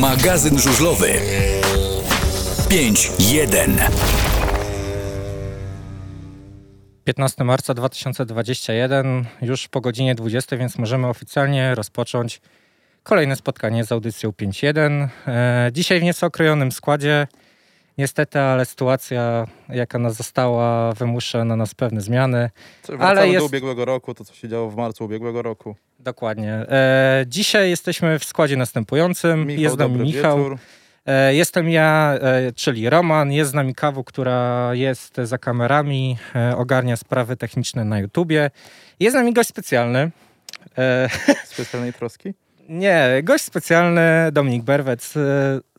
Magazyn żużlowy 5.1 15 marca 2021, już po godzinie 20, więc możemy oficjalnie rozpocząć kolejne spotkanie z audycją 5.1. E, dzisiaj w nieco okrojonym składzie. Niestety, ale sytuacja, jaka nas została, wymusza na nas pewne zmiany. Ale jest- do ubiegłego roku, to co się działo w marcu ubiegłego roku. Dokładnie. E, dzisiaj jesteśmy w składzie następującym. Michał, jest z nami Michał. wieczór. E, Jestem ja, e, czyli Roman, jest z nami Kawu, która jest za kamerami, e, ogarnia sprawy techniczne na YouTubie. Jest z nami gość specjalny. Specjalnej troski. Nie, gość specjalny Dominik Berwec,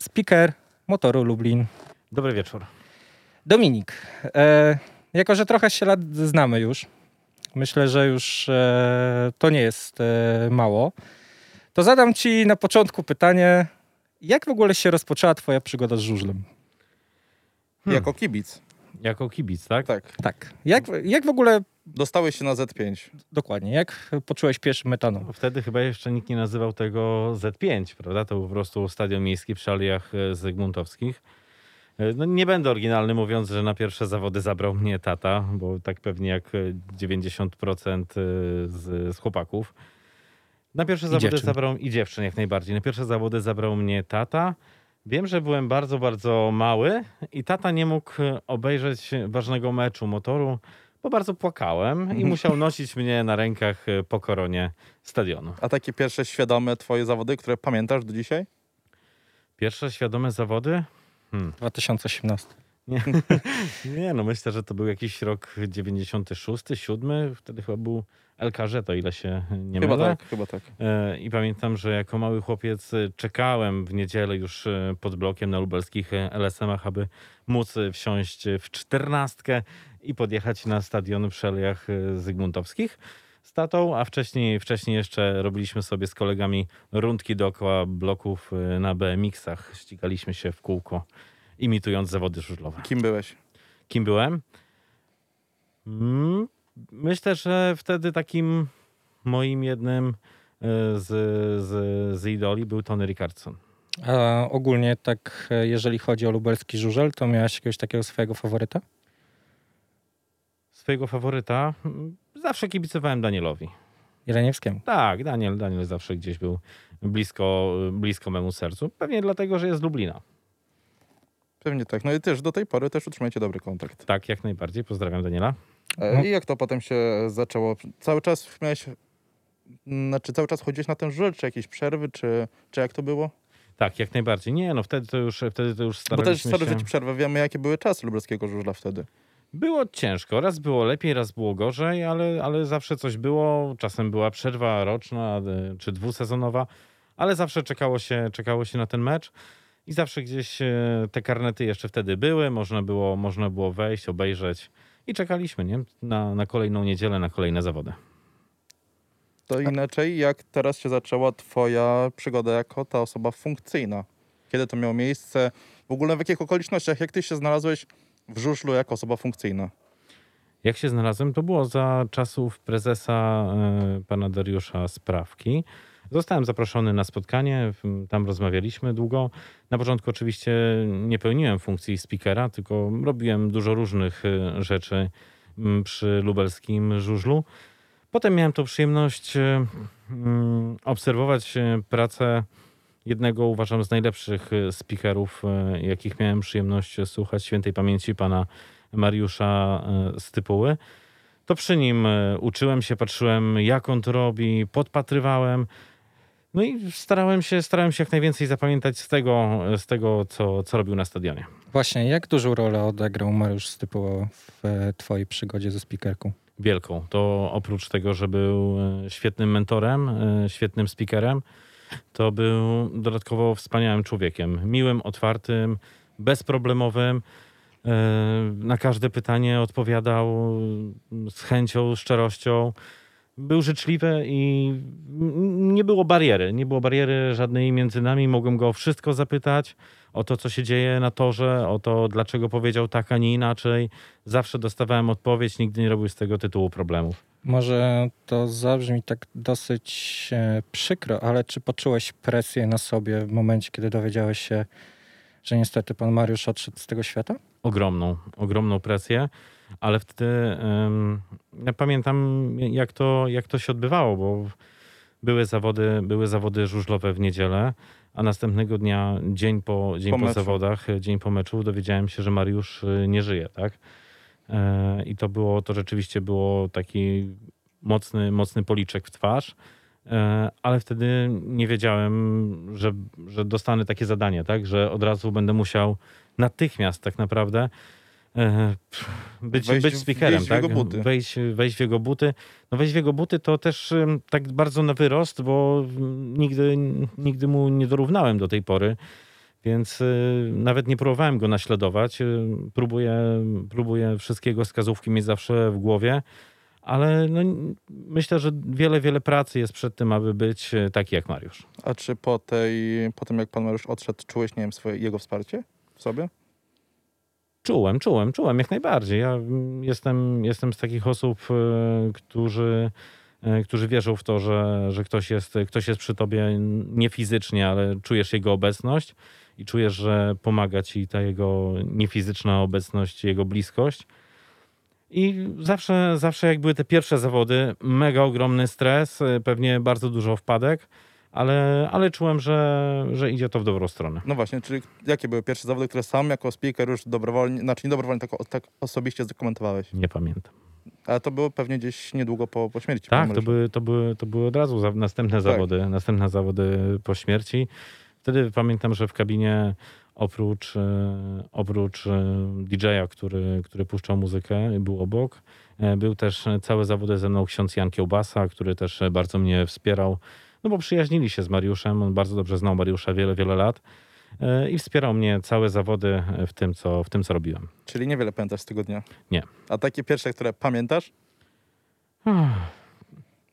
speaker motoru Lublin. Dobry wieczór. Dominik, e, jako że trochę się lat znamy już, myślę, że już e, to nie jest e, mało, to zadam ci na początku pytanie, jak w ogóle się rozpoczęła twoja przygoda z żużlem? Hmm. Jako kibic. Jako kibic, tak? Tak. Tak. Jak, jak w ogóle, Dostałeś się na Z5. dokładnie, jak poczułeś pierwszy metanol? Wtedy chyba jeszcze nikt nie nazywał tego Z5, prawda? To był po prostu stadion miejski przy Aliach e, Zygmuntowskich. E, No, nie będę oryginalny mówiąc, że na pierwsze zawody zabrał mnie tata, bo tak pewnie jak e, 90% z, z chłopaków. Na pierwsze zawody dziewczyn. zabrał i dziewczyn jak najbardziej. Na pierwsze zawody zabrał mnie tata. Wiem, że byłem bardzo, bardzo mały i tata nie mógł e, obejrzeć ważnego meczu motoru, bo bardzo płakałem i musiał nosić mnie na rękach e, po koronie stadionu. A takie pierwsze świadome twoje zawody, które pamiętasz do dzisiaj? Pierwsze świadome zawody? 2018. Nie, nie no myślę, że to był jakiś rok 96, 7. Wtedy chyba był LKŻ, to ile się nie chyba mylę. tak, chyba tak. E, I pamiętam, że jako mały chłopiec e, czekałem w niedzielę już e, pod blokiem na lubelskich LSM-ach, aby móc wsiąść w czternastkę i podjechać na stadion Alejach e, Zygmuntowskich z tatą, a wcześniej, wcześniej jeszcze robiliśmy sobie z kolegami rundki dookoła bloków e, na BMX-ach. Ścigaliśmy się w kółko, imitując zawody żużlowe. Kim byłeś? Kim byłem? Mm, Myślę, że wtedy takim moim jednym e, z, z, z idoli był Tony Rickardson. A ogólnie tak, e, jeżeli chodzi o lubelski żużel, to miałeś jakiegoś takiego swojego faworyta? Swojego faworyta mm, zawsze kibicowałem Danielowi. Jeleniewskiemu. Tak, Daniel, Daniel zawsze gdzieś był blisko, blisko memu sercu. Pewnie dlatego, że jest z Lublina. Pewnie tak. No i też do tej pory też utrzymajcie dobry kontakt. Tak, jak najbardziej. Pozdrawiam Daniela. E, No. I jak to potem się zaczęło? Cały czas miałeś... Znaczy cały czas chodziłeś na ten żużel, czy jakieś przerwy, czy, czy jak to było? Tak, jak najbardziej. Nie, no wtedy to już, wtedy to już Bo staraliśmy też, sorry, się... przerwę, wiemy jakie były czasy lubelskiego żużla wtedy. Było ciężko. Raz było lepiej, raz było gorzej, ale, ale zawsze coś było. Czasem była przerwa roczna e, czy dwusezonowa, ale zawsze czekało się, czekało się na ten mecz. I zawsze gdzieś e, te karnety jeszcze wtedy były, można było, można było wejść, obejrzeć i czekaliśmy nie? Na, na kolejną niedzielę, na kolejne zawody. To inaczej, jak teraz się zaczęła twoja przygoda jako ta osoba funkcyjna? Kiedy to miało miejsce? W ogóle w jakich okolicznościach? Jak ty się znalazłeś w żużlu jako osoba funkcyjna? Jak się znalazłem, to było za czasów prezesa e, pana Dariusza Sprawki. Zostałem zaproszony na spotkanie, tam rozmawialiśmy długo. Na początku oczywiście nie pełniłem funkcji speakera, tylko robiłem dużo różnych e, rzeczy przy lubelskim żużlu. Potem miałem tą przyjemność e, obserwować pracę jednego, uważam, z najlepszych e, speakerów, e, jakich miałem przyjemność słuchać, świętej pamięci pana Mariusza e, Stypuły. To przy nim e, uczyłem się, patrzyłem jak on to robi, podpatrywałem. No i starałem się, starałem się jak najwięcej zapamiętać z tego, z tego co, co robił na stadionie. Właśnie, jak dużą rolę odegrał Mariusz Stypuło w e, twojej przygodzie ze speakerką? Wielką. To oprócz tego, że był e, świetnym mentorem, e, świetnym speakerem, to był dodatkowo wspaniałym człowiekiem. Miłym, otwartym, bezproblemowym. E, Na każde pytanie odpowiadał z chęcią, szczerością. Był życzliwy i nie było bariery. Nie było bariery żadnej między nami. Mogłem go o wszystko zapytać, o to, co się dzieje na torze, o to, dlaczego powiedział tak, a nie inaczej. Zawsze dostawałem odpowiedź, nigdy nie robił z tego tytułu problemów. Może to zabrzmi tak dosyć e, przykro, ale czy poczułeś presję na sobie w momencie, kiedy dowiedziałeś się, że niestety pan Mariusz odszedł z tego świata? ogromną, ogromną presję, ale wtedy ja pamiętam, jak to, jak to się odbywało, bo były zawody, były zawody żużlowe w niedzielę, a następnego dnia, dzień po, dzień Po po, zawodach, dzień po meczu, dowiedziałem się, że Mariusz y, nie żyje, tak? E, I to było, to rzeczywiście było taki mocny, mocny policzek w twarz. E, Ale wtedy nie wiedziałem, że, że dostanę takie zadanie, tak? Że od razu będę musiał natychmiast tak naprawdę być, Wejść być w- speakerem, wejść w tak? jego buty. Wejść, wejść w jego buty. No wejść w jego buty to też tak bardzo na wyrost, bo mm, nigdy, nigdy mu nie dorównałem do tej pory. Więc y, nawet nie próbowałem go naśladować. Y, próbuję, próbuję wszystkiego wskazówki mieć zawsze w głowie, ale no, myślę, że wiele, wiele pracy jest przed tym, aby być y, taki jak Mariusz. A czy po, tej, po tym, jak pan Mariusz odszedł, czułeś, nie wiem, swoje, jego wsparcie w sobie? Czułem, czułem, czułem jak najbardziej. Ja mm, jestem, jestem z takich osób, e, którzy, e, którzy wierzą w to, że, że ktoś, jest, ktoś jest przy tobie nie fizycznie, ale czujesz jego obecność i czujesz, że pomaga ci ta jego niefizyczna obecność, jego bliskość. I zawsze, zawsze jak były te pierwsze zawody, mega ogromny stres, e, pewnie bardzo dużo wpadek, ale, ale czułem, że, że idzie to w dobrą stronę. No właśnie, czyli jakie były pierwsze zawody, które sam jako speaker już dobrowolnie, znaczy nie dobrowolnie, tylko tak osobiście zdokumentowałeś? Nie pamiętam. Ale to było pewnie gdzieś niedługo po, po śmierci. Tak, to były, to, były, to były od razu za, następne Tak. zawody, następne zawody po śmierci. Wtedy pamiętam, że w kabinie oprócz, e, oprócz e, DJ-a, który, który puszczał muzykę, był obok, e, był też całe zawody ze mną ksiądz Jan Kiełbasa, który też bardzo mnie wspierał, no bo przyjaźnili się z Mariuszem, on bardzo dobrze znał Mariusza wiele, wiele lat e, i wspierał mnie całe zawody w tym, co, w tym, co robiłem. Czyli niewiele pamiętasz z tego dnia? Nie. A takie pierwsze, które pamiętasz?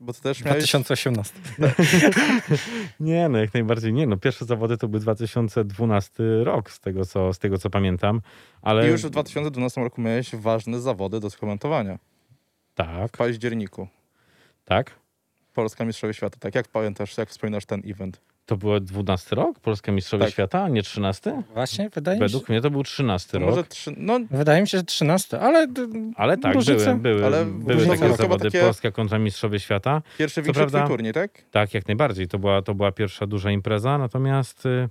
Bo ty też miałeś... 2018. Nie, no jak najbardziej nie. No pierwsze zawody to był 2012 rok, z tego co, z tego, co pamiętam. Ale I już w 2012 roku miałeś ważne zawody do skomentowania. tak, W październiku. tak. Polska Mistrzowie Świata. Tak, jak pamiętasz, jak wspominasz ten event? To był 12 rok, Polska Mistrzowie Tak. Świata, a nie 13? Właśnie, wydaje mi się, Według mnie to był 13 No rok. może trzy... No, wydaje mi się, że 13, ale Ale tak, różnice. były, były, Ale były takie zawody. takie- Polska kontra Mistrzowie Świata. pierwszy większy turniej, tak? Tak, jak najbardziej. To była, to była pierwsza duża impreza, natomiast y,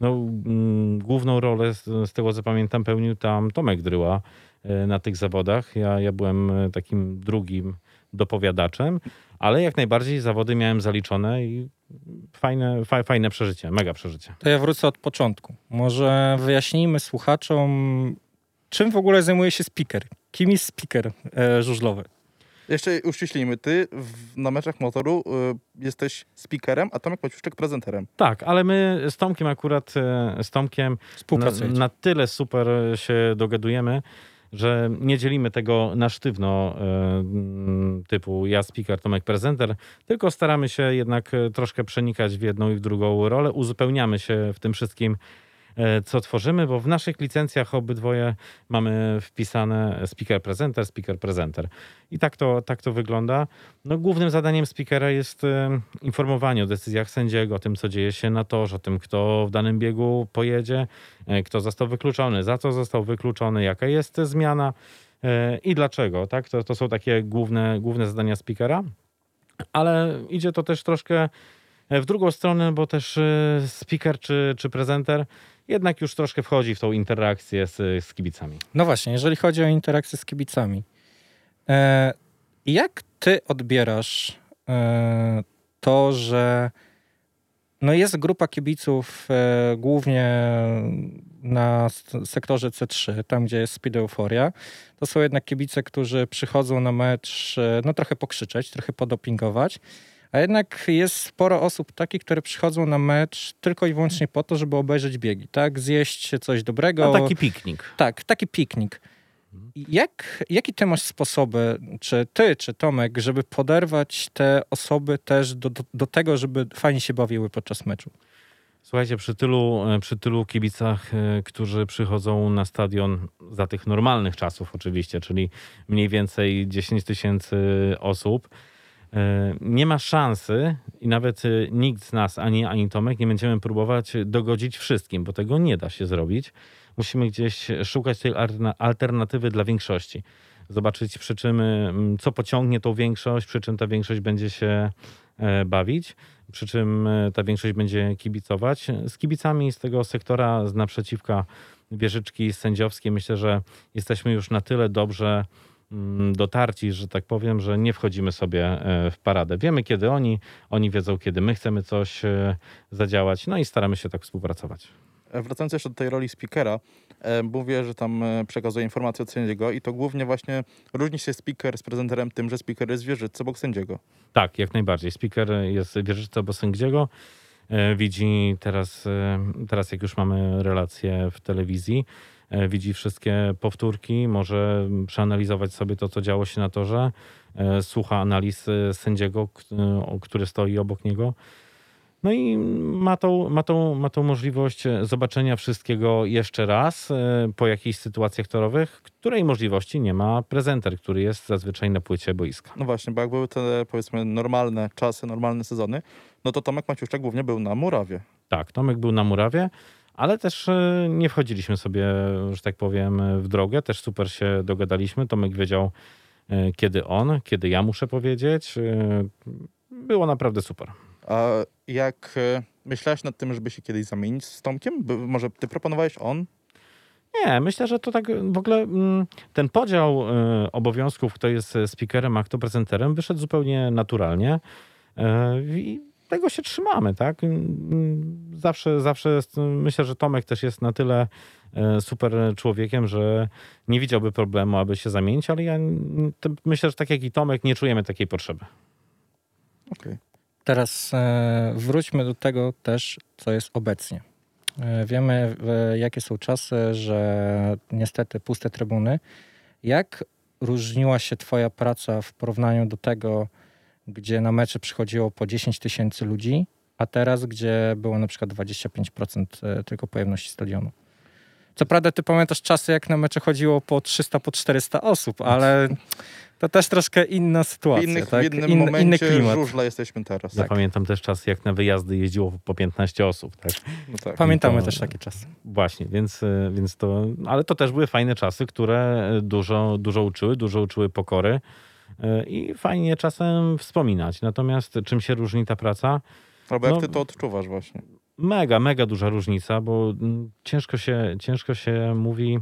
no, mm, główną rolę z, z tego, co pamiętam, pełnił tam Tomek Dryła y, na tych zawodach. Ja, ja byłem y, takim drugim dopowiadaczem, ale jak najbardziej zawody miałem zaliczone i fajne, fa, fajne przeżycie, mega przeżycie. to ja wrócę od początku. Może wyjaśnijmy słuchaczom, czym w ogóle zajmuje się speaker? Kim jest speaker e, żużlowy? Jeszcze uściślijmy, ty w, na meczach motoru y, jesteś speakerem, a Tomek Paciuszczek prezenterem. Tak, ale my z Tomkiem akurat, y, z Tomkiem na, na tyle super się dogadujemy, że nie dzielimy tego na sztywno e, typu ja speaker, Tomek prezenter, tylko staramy się jednak e, troszkę przenikać w jedną i w drugą rolę, uzupełniamy się w tym wszystkim, co tworzymy, bo w naszych licencjach obydwoje mamy wpisane speaker prezenter, speaker prezenter. I tak to, tak to wygląda. No, głównym zadaniem speakera jest e, informowanie o decyzjach sędziego, o tym, co dzieje się na torze, o tym, kto w danym biegu pojedzie, e, kto został wykluczony, za co został wykluczony, jaka jest zmiana e, i dlaczego. Tak? To, to są takie główne, główne zadania speakera, ale idzie to też troszkę w drugą stronę, bo też e, speaker czy, czy prezenter jednak już troszkę wchodzi w tą interakcję z, z kibicami. No właśnie, jeżeli chodzi o interakcję z kibicami. E, jak ty odbierasz e, to, że no jest grupa kibiców e, głównie na sektorze C3, tam gdzie jest Speed Euphoria. To są jednak kibice, którzy przychodzą na mecz e, no trochę pokrzyczeć, trochę podopingować. A jednak jest sporo osób takich, które przychodzą na mecz tylko i wyłącznie po to, żeby obejrzeć biegi, tak? Zjeść coś dobrego. A taki piknik. Tak, taki piknik. Jak, jaki ty masz sposoby, czy ty, czy Tomek, żeby poderwać te osoby też do, do, do tego, żeby fajnie się bawiły podczas meczu? Słuchajcie, przy tylu, e, przy tylu kibicach, e, którzy przychodzą na stadion za tych normalnych czasów oczywiście, czyli mniej więcej 10 tysięcy osób, nie ma szansy i nawet nikt z nas, ani, ani Tomek, nie będziemy próbować dogodzić wszystkim, bo tego nie da się zrobić. Musimy gdzieś szukać tej alternatywy dla większości. Zobaczyć przy czym, co pociągnie tą większość, przy czym ta większość będzie się bawić przy czym e, ta większość będzie kibicować. Z kibicami z tego sektora z naprzeciwka wieżyczki sędziowskiej myślę, że jesteśmy już na tyle dobrze mm, dotarci, że tak powiem, że nie wchodzimy sobie e, w paradę. Wiemy kiedy oni, oni wiedzą kiedy my chcemy coś e, zadziałać, no i staramy się tak współpracować. Wracając jeszcze do tej roli speakera, E, mówię, że tam e, przekazuje informacje od sędziego i to głównie właśnie różni się speaker z prezenterem tym, że speaker jest wieżycy obok sędziego. Tak, jak najbardziej. Speaker jest wieżycy obok sędziego. E, widzi teraz, teraz jak już mamy relacje w telewizji, widzi wszystkie powtórki, może przeanalizować sobie to, co działo się na torze, słucha analiz sędziego, który stoi obok niego. No i ma tą, ma, tą, ma tą możliwość zobaczenia wszystkiego jeszcze raz e, po jakichś sytuacjach torowych, której możliwości nie ma prezenter, który jest zazwyczaj na płycie boiska. No właśnie, bo jak były te powiedzmy normalne czasy, normalne sezony, no to Tomek Maciuszczak głównie był na Murawie. Tak, Tomek był na Murawie, ale też e, nie wchodziliśmy sobie, że tak powiem, w drogę. Też super się dogadaliśmy. Tomek wiedział, e, kiedy on, kiedy ja muszę powiedzieć. Było naprawdę super. A jak e, myślałeś nad tym, żeby się kiedyś zamienić z Tomkiem? Może ty proponowałeś on? Nie, myślę, że to tak w ogóle mm, ten podział e, obowiązków, kto jest speakerem, a kto prezenterem, wyszedł zupełnie naturalnie. E, I tego się trzymamy, tak? Mm, zawsze, zawsze myślę, że Tomek też jest na tyle super człowiekiem, że nie widziałby problemu, aby się zamienić, ale ja myślę, że tak jak i Tomek, nie czujemy takiej potrzeby. Okej. Okay. Teraz e, wróćmy do tego też, co jest obecnie. E, wiemy, jakie są czasy, że niestety puste trybuny. Jak różniła się Twoja praca w porównaniu do tego, gdzie na mecze przychodziło po 10 tysięcy ludzi, a teraz, gdzie było na przykład 25% e, tylko pojemności stadionu? Co prawda, ty pamiętasz czasy, jak na mecze chodziło po 300, po 400 osób, ale to też troszkę inna sytuacja. W, innych, tak? w innym In, momencie inny klimat. żużla jesteśmy teraz. Ja tak. pamiętam też czas, jak na wyjazdy jeździło po 15 osób. Tak? No tak. Pamiętamy to, też takie czasy. Właśnie, więc, e, więc to... Ale to też były fajne czasy, które dużo, dużo uczyły, dużo uczyły pokory i fajnie czasem wspominać. Natomiast czym się różni ta praca? Albo jak no, ty to odczuwasz właśnie? Mega, mega duża różnica, bo mm, ciężko się, ciężko się mówi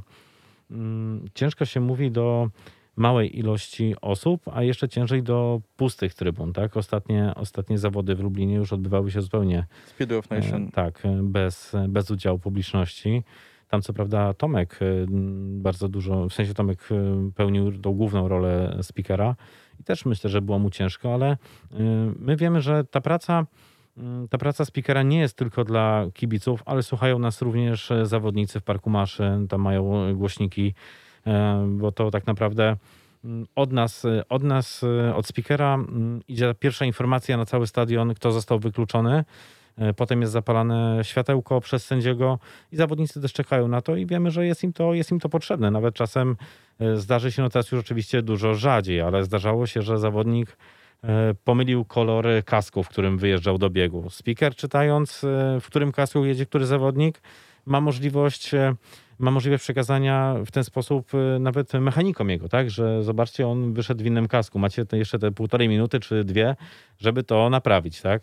mm, ciężko się mówi do małej ilości osób, a jeszcze ciężej do pustych trybun. Tak? Ostatnie, ostatnie zawody w Lublinie już odbywały się zupełnie Speed of Nation. E, tak, bez, bez udziału publiczności. Tam co prawda Tomek e, bardzo dużo, w sensie Tomek e, pełnił tą główną rolę speakera i też myślę, że było mu ciężko, ale my wiemy, że ta praca ta praca speakera nie jest tylko dla kibiców, ale słuchają nas również zawodnicy w Parku Maszyn, tam mają głośniki E, bo to tak naprawdę mm, od nas, od nas, e, od speakera mm, idzie pierwsza informacja na cały stadion, kto został wykluczony. E, potem jest zapalane światełko przez sędziego i zawodnicy też czekają na to i wiemy, że jest im to, jest im to potrzebne. Nawet czasem zdarzy się, no teraz już oczywiście dużo rzadziej, ale zdarzało się, że zawodnik pomylił kolor kasku, w którym wyjeżdżał do biegu. Speaker czytając, w którym kasku jedzie który zawodnik, ma możliwość ma możliwość przekazania w ten sposób nawet mechanikom jego, tak? Że zobaczcie, on wyszedł w innym kasku. Macie jeszcze te półtorej minuty czy dwie, żeby to naprawić, tak?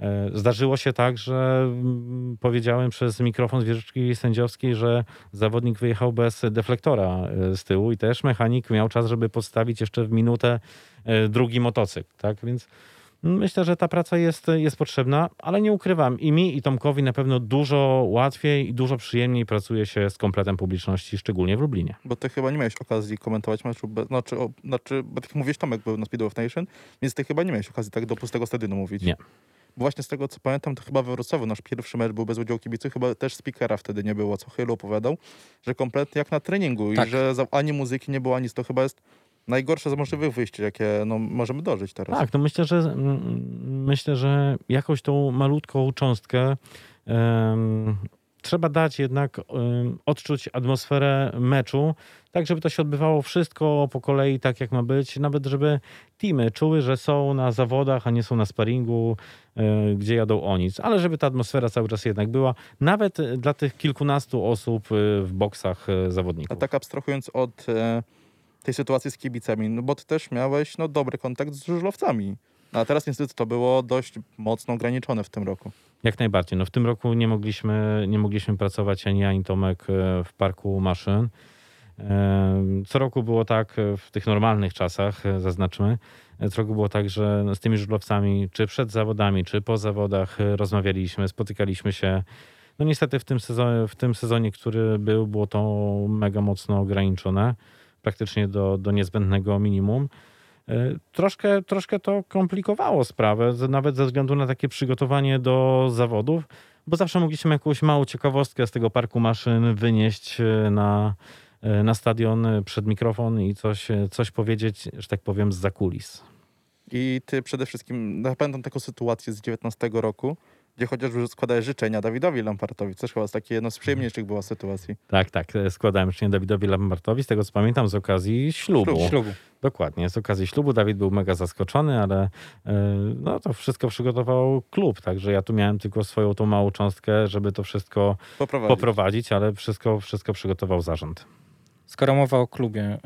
E, zdarzyło się tak, że mm, powiedziałem przez mikrofon z wieżyczki sędziowskiej, że zawodnik wyjechał bez deflektora e, z tyłu i też mechanik miał czas, żeby podstawić jeszcze w minutę e, drugi motocykl, tak? Więc Myślę, że ta praca jest, jest potrzebna, ale nie ukrywam, i mi, i Tomkowi na pewno dużo łatwiej i dużo przyjemniej pracuje się z kompletem publiczności, szczególnie w Lublinie. Bo ty chyba nie miałeś okazji komentować meczu, znaczy, o, znaczy bo tak jak mówisz, Tomek był na Speed of Nation, więc ty chyba nie miałeś okazji tak do pustego stadionu mówić. Nie. Właśnie z tego co pamiętam, to chyba we Wrocławiu nasz pierwszy mecz był bez udziału kibiców, chyba też speakera wtedy nie było, co Chylu opowiadał, że kompletnie jak na treningu Tak. i że ani muzyki nie było, ani nic. To chyba jest najgorsze z możliwych wyjść, jakie no, możemy dożyć teraz. Tak, no myślę, że myślę, że jakąś tą malutką cząstkę em, trzeba dać jednak em, odczuć atmosferę meczu, tak żeby to się odbywało wszystko po kolei tak jak ma być, nawet żeby teamy czuły, że są na zawodach, a nie są na sparingu, gdzie jadą o nic, ale żeby ta atmosfera cały czas jednak była, nawet e, dla tych kilkunastu osób e, w boksach e, A zawodników. tak abstrahując od e, tej sytuacji z kibicami, no bo ty też miałeś no, dobry kontakt z żużlowcami. A teraz niestety to było dość mocno ograniczone w tym roku. Jak najbardziej. No w tym roku nie mogliśmy, nie mogliśmy pracować ani ja, ani Tomek e, w parku maszyn. E, Co roku było tak, e, w tych normalnych czasach, e, zaznaczmy, roku było tak, że z tymi żużlowcami, czy przed zawodami, czy po zawodach e, rozmawialiśmy, spotykaliśmy się. No niestety w tym sezonie, w tym sezonie który był, było to mega mocno ograniczone, praktycznie do, do niezbędnego minimum. E, Troszkę, troszkę to komplikowało sprawę, nawet ze względu na takie przygotowanie do zawodów, bo zawsze mogliśmy jakąś małą ciekawostkę z tego parku maszyn wynieść e, na, na stadion e, przed mikrofon i coś, e, coś powiedzieć, że tak powiem, z zakulis. I ty przede wszystkim, ja pamiętam taką sytuację z 19 roku, gdzie chociażby składałeś życzenia Dawidowi Lampartowi. Też chyba z takiej jedno z przyjemniejszych była sytuacji. Tak, tak. e, Składałem życzenia Dawidowi Lambertowi, z tego co pamiętam, z okazji ślubu. Ślubu. Ślubu. Dokładnie, z okazji ślubu Dawid był mega zaskoczony, ale e, no to wszystko przygotował klub, także ja tu miałem tylko swoją tą małą cząstkę, żeby to wszystko Poprowadzić. poprowadzić, ale wszystko, wszystko przygotował zarząd. Skoro mowa o klubie,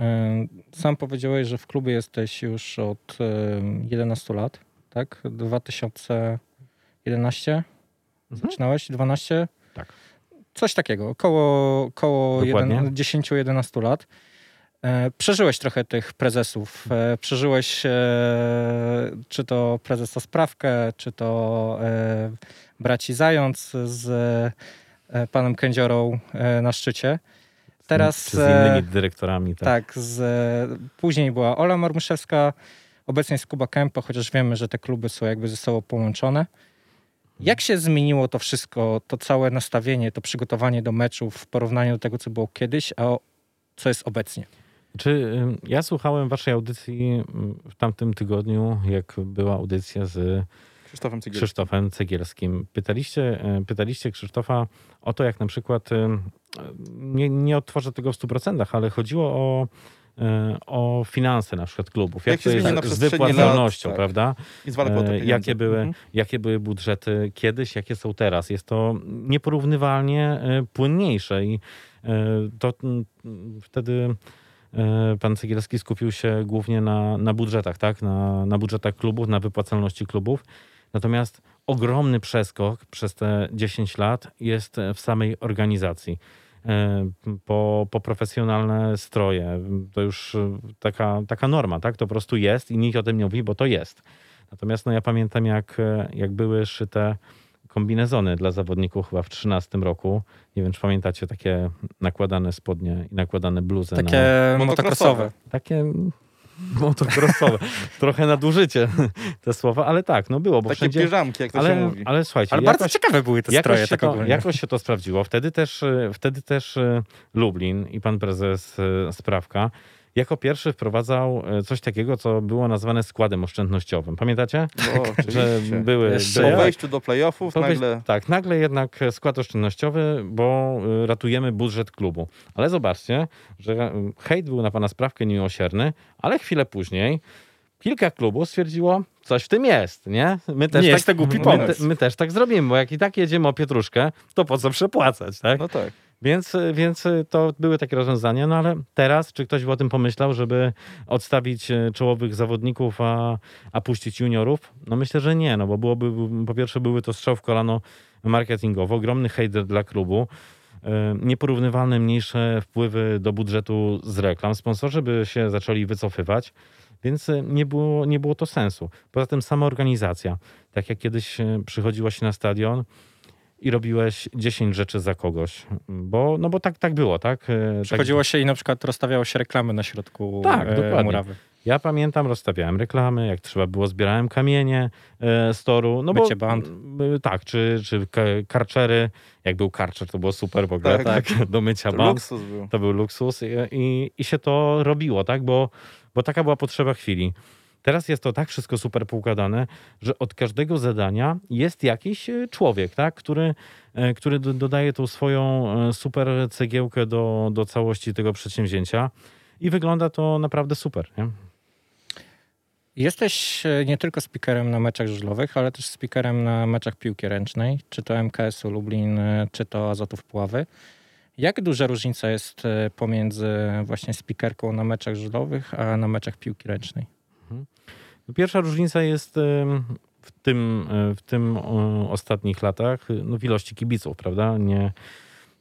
y, sam powiedziałeś, że w klubie jesteś już od y, 11 lat, tak? 2011 Mhm. zaczynałeś? 12? Tak. Coś takiego, około, około Dokładnie. 10-11 lat. E, Przeżyłeś trochę tych prezesów. Przeżyłeś czy to prezesa Sprawkę, czy to braci Zając z panem Kędziorą na szczycie. Teraz Z, z e, innymi dyrektorami. Tak. tak, z, później była Ola Marmuszewska, obecnie jest Kuba Kępo, chociaż wiemy, że te kluby są jakby ze sobą połączone. Jak się zmieniło to wszystko, to całe nastawienie, to przygotowanie do meczów w porównaniu do tego, co było kiedyś, a o- co jest obecnie? Czy ja słuchałem waszej audycji w tamtym tygodniu, jak była audycja z Krzysztofem Cygielskim. Krzysztofem Cegielskim. Pytaliście, e, pytaliście Krzysztofa o to, jak na przykład, e, nie, nie odtworzę tego w 100%, ale chodziło o, e, o finanse na przykład klubów. Jak, Jak się to jest z przestrzeni lat, wypłacalnością, tak. prawda? E. Jakie były, Mhm. jakie były budżety kiedyś, jakie są teraz. Jest to nieporównywalnie e, płynniejsze i to mm, wtedy pan Cegielski skupił się głównie na, na budżetach, tak? Na, na budżetach klubów, na wypłacalności klubów. Natomiast ogromny przeskok przez te 10 lat jest w samej organizacji. E, Po, po profesjonalne stroje. To już e, taka, taka norma, tak? To po prostu jest i nikt o tym nie mówi, bo to jest. Natomiast no, ja pamiętam, jak, e, jak były szyte kombinezony dla zawodników chyba w 13 roku. Nie wiem, czy pamiętacie takie nakładane spodnie i nakładane bluzy. Takie Na, motocrossowe. takie motocrossowe. Trochę nadużycie te słowa, ale tak, no było, bo Takie wszędzie... piżamki, jak to się Ale, mówi. ale słuchajcie, Ale jakoś, bardzo ciekawe były te stroje jakoś, się tak to, ogólnie. jakoś się to sprawdziło. Wtedy też, e, wtedy też e, Lublin i pan prezes e, Sprawka jako pierwszy wprowadzał e, coś takiego, co było nazwane składem oszczędnościowym. Pamiętacie? No, Że były... Jeszcze- Po wejściu do playoffów być- nagle... Tak, nagle jednak skład oszczędnościowy, bo y, ratujemy budżet klubu. Ale zobaczcie, że y, hejt był na pana sprawkę niemiłosierny, ale chwilę później kilka klubów stwierdziło, coś w tym jest, nie? My też Nie tak, jest to głupi my, pomysł. te, my też tak zrobimy, bo jak i tak jedziemy o pietruszkę, to po co przepłacać, tak? No tak. Więc, więc to były takie rozwiązania, no ale teraz, czy ktoś by o tym pomyślał, żeby odstawić e, czołowych zawodników, a, a puścić juniorów? No myślę, że nie, no bo byłoby, po pierwsze były to strzał w kolano marketingowo, ogromny hejter dla klubu, e, nieporównywalne mniejsze wpływy do budżetu z reklam, sponsorzy by się zaczęli wycofywać, więc e, nie było, nie było to sensu. Poza tym sama organizacja, tak jak kiedyś przychodziło się na stadion, i robiłeś 10 rzeczy za kogoś. Bo, no bo tak, tak było, tak? E, Przychodziło się i na przykład rozstawiało się reklamy na środku Tak, e, dokładnie. murawy. Tak, Ja pamiętam, rozstawiałem reklamy, jak trzeba było, zbierałem kamienie e, z toru. No Mycie bo, band. m, Tak, czy, czy ka- karczery. Jak był karczer, to było super w ogóle, Tak. tak, do mycia To band. luksus był. To był luksus i, i, i się to robiło, tak? Bo, bo taka była potrzeba chwili. Teraz jest to tak wszystko super poukładane, że od każdego zadania jest jakiś e, człowiek, tak? który, e, który do- dodaje tą swoją e, super cegiełkę do, do całości tego przedsięwzięcia i wygląda to naprawdę super. Nie? Jesteś nie tylko speakerem na meczach żużlowych, ale też speakerem na meczach piłki ręcznej, czy to MKS-u Lublin, czy to Azotów Puławy. Jak duża różnica jest pomiędzy właśnie speakerką na meczach żużlowych, a na meczach piłki ręcznej? Pierwsza różnica jest w tym, e, w tym o, ostatnich latach e, no, w ilości kibiców, prawda? Nie,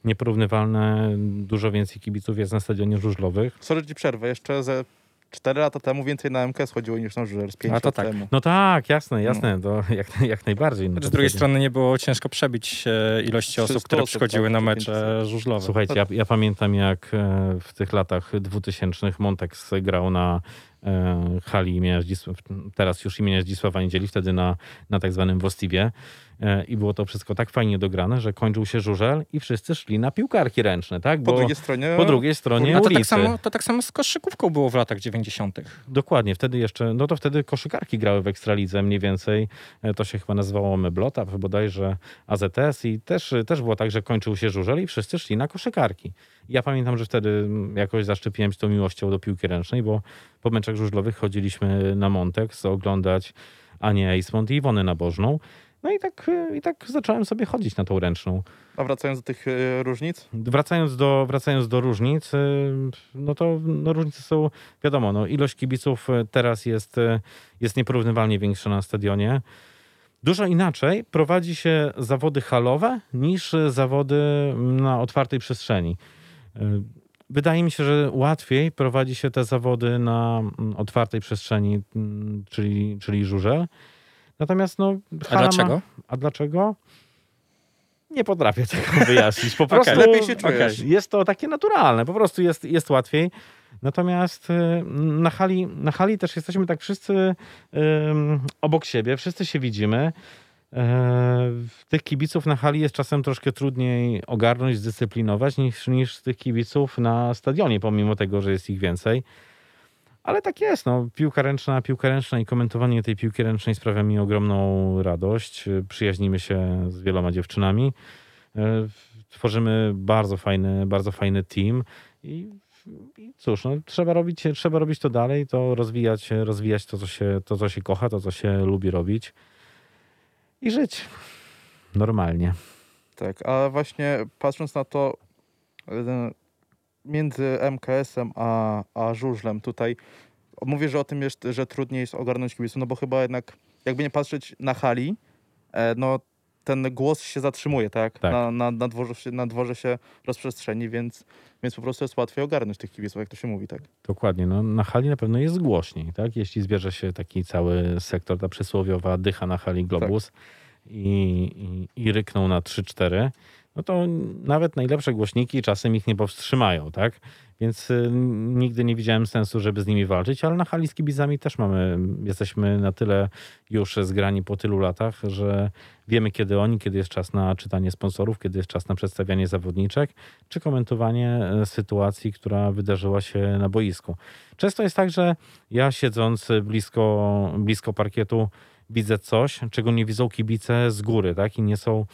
nieporównywalne, dużo więcej kibiców jest na stadionie żużlowych. Sorry, ci przerwę. Jeszcze ze 4 lata temu więcej na MKS chodziło niż na żużel z 5 A to lat tak. temu. No tak, jasne, jasne, to jak, jak najbardziej. No Z to drugiej wtedy- strony nie było ciężko przebić e, ilości 300 osób, które osób, przychodziły tak, na mecze żużlowe. Słuchajcie, ja, ja pamiętam jak e, w tych latach 2000 Montex grał na e, hali imienia Zdzisław, teraz już imienia Zdzisława Niedzieli, wtedy na, na tak zwanym Wostiwie. E, I było to wszystko tak fajnie dograne, że kończył się żużel i wszyscy szli na piłkarki ręczne, tak? Po Bo drugiej stronie... po drugiej stronie A to ulicy. tak, samo, to tak samo z koszykówką było w latach 90. Dokładnie, wtedy jeszcze, no to wtedy koszykarki grały w Ekstralidze mniej więcej. E, To się chyba nazywało Meblota, bodajże AZS i też, też było tak, że kończył się żużel i wszyscy szli na koszykarki. Ja pamiętam, że wtedy mm, jakoś zaszczepiłem się tą miłością do piłki ręcznej, bo po meczach żużlowych chodziliśmy na Montex oglądać Anię Eismont i Iwonę Nabożną. No i tak, e, i tak zacząłem sobie chodzić na tą ręczną. A wracając do tych e, różnic, Wracając do, wracając do różnic, y, no to no różnice są, wiadomo, no ilość kibiców y, teraz jest, y, jest nieporównywalnie większa na stadionie. Dużo inaczej prowadzi się zawody halowe niż y, zawody na otwartej przestrzeni. Y, Wydaje mi się, że łatwiej prowadzi się te zawody na mm, otwartej przestrzeni, mm, czyli, czyli żużel. Natomiast no, A hala ma- dlaczego? a dlaczego? Nie potrafię tego wyjaśnić. Po prostu lepiej się czujesz. okej, jest to takie naturalne, po prostu jest, jest łatwiej. Natomiast y, na hali, na hali też jesteśmy tak wszyscy ym, obok siebie, wszyscy się widzimy. E, Tych kibiców na hali jest czasem troszkę trudniej ogarnąć, zdyscyplinować niż, niż tych kibiców na stadionie, pomimo tego, że jest ich więcej. Ale tak jest, no, piłka ręczna, piłka ręczna i komentowanie tej piłki ręcznej sprawia mi ogromną radość. Przyjaźnimy się z wieloma dziewczynami. E, Tworzymy bardzo fajny, bardzo fajny team i, i cóż, no, trzeba, robić, trzeba robić to dalej, to rozwijać, rozwijać to co, się, to, co się kocha, to, co się lubi robić i żyć normalnie. tak, a właśnie patrząc na to między MKS-em a, a żużlem tutaj, mówię, że o tym jest, że trudniej jest ogarnąć kibiców, no bo chyba jednak, jakby nie patrzeć na hali, e, no ten głos się zatrzymuje, tak? Tak. Na, na, na, dworze się, na dworze się rozprzestrzeni, więc, więc po prostu jest łatwiej ogarnąć tych kibiców, jak to się mówi, tak? Dokładnie. No, na hali na pewno jest głośniej, tak? Jeśli zbierze się taki cały sektor, ta przysłowiowa dycha na hali Globus i, i, i rykną na 3-4, no to nawet najlepsze głośniki czasem ich nie powstrzymają, tak? Więc y, nigdy nie widziałem sensu, żeby z nimi walczyć, ale na hali z kibicami też mamy, jesteśmy na tyle już zgrani po tylu latach, że wiemy kiedy oni, kiedy jest czas na czytanie sponsorów, kiedy jest czas na przedstawianie zawodniczek, czy komentowanie e, sytuacji, która wydarzyła się na boisku. Często jest tak, że ja siedząc blisko, blisko parkietu widzę coś, czego nie widzą kibice z góry, tak? I nie są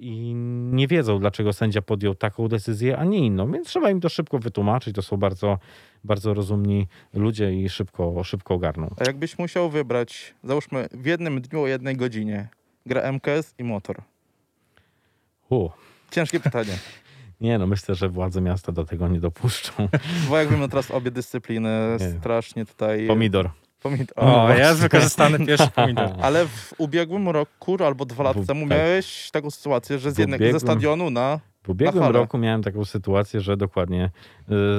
i nie wiedzą, dlaczego sędzia podjął taką decyzję, a nie inną. Więc trzeba im to szybko wytłumaczyć. To są bardzo, bardzo rozumni ludzie i szybko, szybko ogarną. A jakbyś musiał wybrać, załóżmy w jednym dniu o jednej godzinie, gra MKS i motor. U. Ciężkie pytanie, Nie no, myślę, że władze miasta do tego nie dopuszczą. bo jak wiemy teraz obie dyscypliny Nie. strasznie tutaj... Pomidor. Pomid- O, właśnie. jest wykorzystany pierwszy pomidor. Ale w ubiegłym roku albo dwa lata temu tak. miałeś taką sytuację, że z jednego, ze ubiegłym- stadionu na... W ubiegłym falę. roku miałem taką sytuację, że dokładnie y,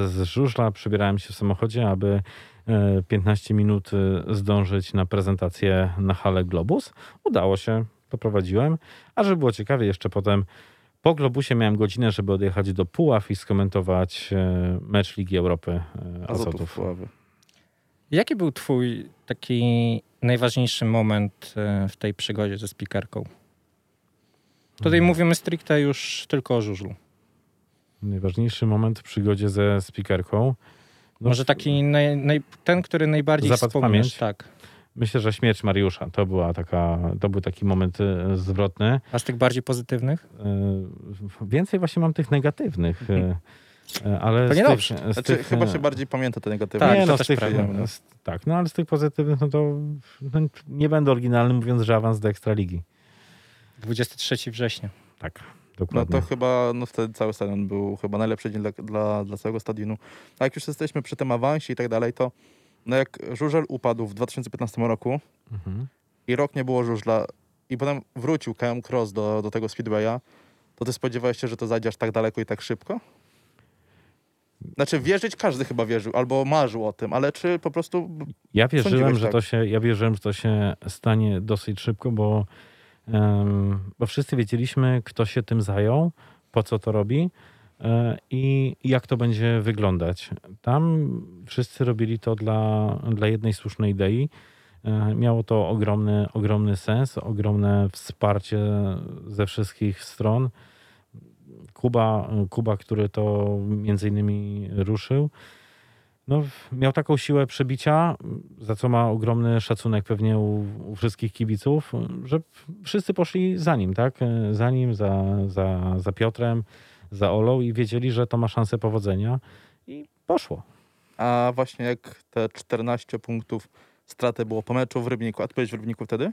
z żużla przebierałem się w samochodzie, aby y, 15 minut y, zdążyć na prezentację na halę Globus. Udało się, poprowadziłem. A żeby było ciekawie, jeszcze potem po Globusie miałem godzinę, żeby odjechać do Puław i skomentować y, mecz Ligi Europy y, Azotów Azotów. Puławy. Jaki był twój taki najważniejszy moment e, w tej przygodzie ze spikerką? Tutaj Hmm. mówimy stricte już tylko o żużlu. Najważniejszy moment w przygodzie ze speakerką. No, Może taki naj, naj, ten, który najbardziej Zapadł w wspomnisz. pamięć? Tak. Myślę, że śmierć Mariusza to była taka, to był taki moment e, zwrotny. A z tych bardziej pozytywnych? E, Więcej właśnie mam tych negatywnych. e, Ale To tych, Znaczy, tych, chyba się bardziej pamięta te negatywne. Tak, nie, no, z tych, prawda. z, tak, no ale z tych pozytywnych, no to no, nie będę oryginalny mówiąc, że awans do Ekstraligi. 23 września. Tak, No dokładnie. to chyba, no wtedy cały stadion był chyba najlepszy dzień dla, dla, dla całego stadionu. A jak już jesteśmy przy tym awansie i tak dalej, to no jak żużel upadł w 2015 roku Mhm. i rok nie było żużla i potem wrócił KM Cross do, do tego Speedwaya, to ty spodziewałeś się, że to zajdzie aż tak daleko i tak szybko? Znaczy wierzyć każdy chyba wierzył, albo marzył o tym, ale czy po prostu... Ja wierzyłem, że tak? to się, ja wierzyłem, że to się stanie dosyć szybko, bo, em, bo wszyscy wiedzieliśmy, kto się tym zajął, po co to robi e, i jak to będzie wyglądać. Tam wszyscy robili to dla, dla jednej słusznej idei. E, Miało to ogromny, ogromny sens, ogromne wsparcie ze wszystkich stron. Kuba, Kuba, który to między innymi ruszył, no, miał taką siłę przebicia, za co ma ogromny szacunek pewnie u, u wszystkich kibiców, że wszyscy poszli za nim, tak? Za nim, za, za, za Piotrem, za Olą i wiedzieli, że to ma szansę powodzenia i poszło. A właśnie jak te 14 punktów straty było po meczu w Rybniku, a ty byłeś w Rybniku wtedy?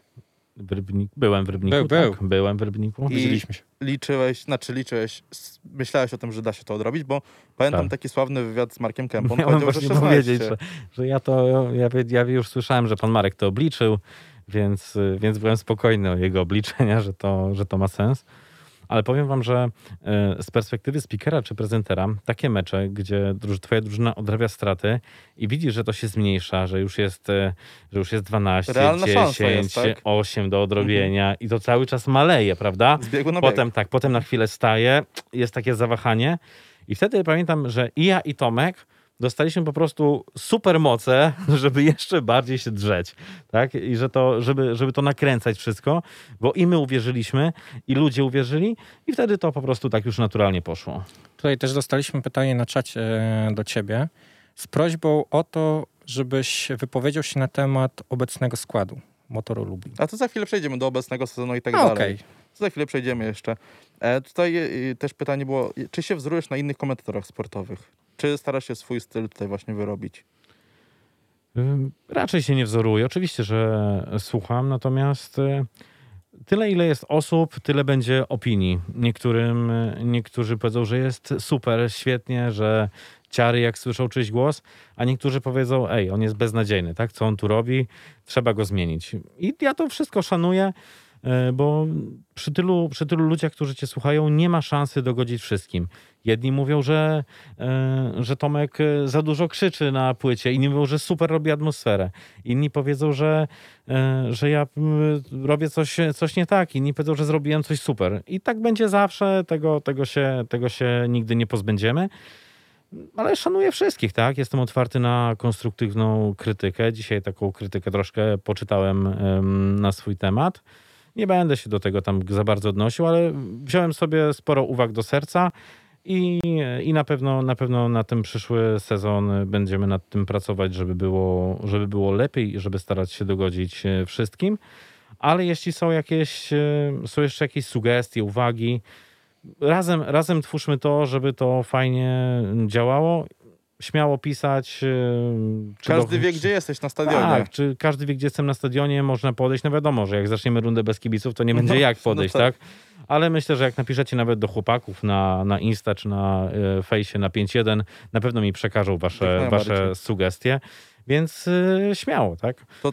Rybnik, byłem w Rybniku, Był, był. tak? Byłem w Rybniku. I- Widzieliśmy się. liczyłeś, znaczy liczyłeś, myślałeś o tym, że da się to odrobić, bo pamiętam Tak. taki sławny wywiad z Markiem Kępą, Miałem powiedział, że właśnie 16. powiedzieć, że, że ja to, ja, ja już słyszałem, że pan Marek to obliczył, więc, więc byłem spokojny o jego obliczenia, że to, że to ma sens. Ale powiem wam, że e, z perspektywy speakera czy prezentera, takie mecze, gdzie twoja drużyna odrabia straty i widzisz, że to się zmniejsza, że już jest, e, że już jest 12, Realna 10, szansa jest, tak? 8 do odrobienia i to cały czas maleje, prawda? Z biegu na bieg. Potem tak, potem na chwilę staje, jest takie zawahanie i wtedy pamiętam, że i ja i Tomek dostaliśmy po prostu super moce, żeby jeszcze bardziej się drzeć, tak? I że to, żeby, żeby to nakręcać wszystko, bo i my uwierzyliśmy, i ludzie uwierzyli i wtedy to po prostu tak już naturalnie poszło. Tutaj też dostaliśmy pytanie na czacie e, do ciebie z prośbą o to, żebyś wypowiedział się na temat obecnego składu Motoru Lublin. A to za chwilę przejdziemy do obecnego sezonu i tak No, dalej. Okej. To za chwilę przejdziemy jeszcze. E, tutaj e, też pytanie było, czy się wzorujesz na innych komentatorach sportowych? Czy starasz się swój styl tutaj właśnie wyrobić? Raczej się nie wzoruję. Oczywiście, że słucham, natomiast y, tyle, ile jest osób, tyle będzie opinii. Niektórym, y, niektórzy powiedzą, że jest super, świetnie, że ciary, jak słyszą czyjś głos, a niektórzy powiedzą, ej, on jest beznadziejny, tak? Co on tu robi? Trzeba go zmienić. I ja to wszystko szanuję, bo przy tylu, przy tylu ludziach, którzy cię słuchają, nie ma szansy dogodzić wszystkim. Jedni mówią, że, e, że Tomek e, za dużo krzyczy na płycie, inni mówią, że super robi atmosferę. Inni powiedzą, że, e, że ja robię coś, coś nie tak, inni powiedzą, że zrobiłem coś super. I tak będzie zawsze, tego, tego, się, tego się nigdy nie pozbędziemy. Ale szanuję wszystkich, tak? Jestem otwarty na konstruktywną krytykę. Dzisiaj taką krytykę troszkę poczytałem em, na swój temat. Nie będę się do tego tam za bardzo odnosił, ale wziąłem sobie sporo uwag do serca i, i na, pewno, na pewno na ten przyszły sezon będziemy nad tym pracować, żeby było, żeby było lepiej i żeby starać się dogodzić e, wszystkim. Ale jeśli są jakieś, e, są jeszcze jakieś sugestie, uwagi, razem, razem twórzmy to, żeby to fajnie działało. Śmiało pisać. czy Każdy do- wie, gdzie jesteś na stadionie. tak, czy każdy wie, gdzie jestem na stadionie, można podejść. No wiadomo, że jak zaczniemy rundę bez kibiców, to nie będzie No, jak no podejść, tak. tak. Ale myślę, że jak napiszecie nawet do chłopaków na, na Insta czy na y, fejsie na 5.1, na pewno mi przekażą wasze, najbardziej. wasze sugestie. Więc y, śmiało, tak? To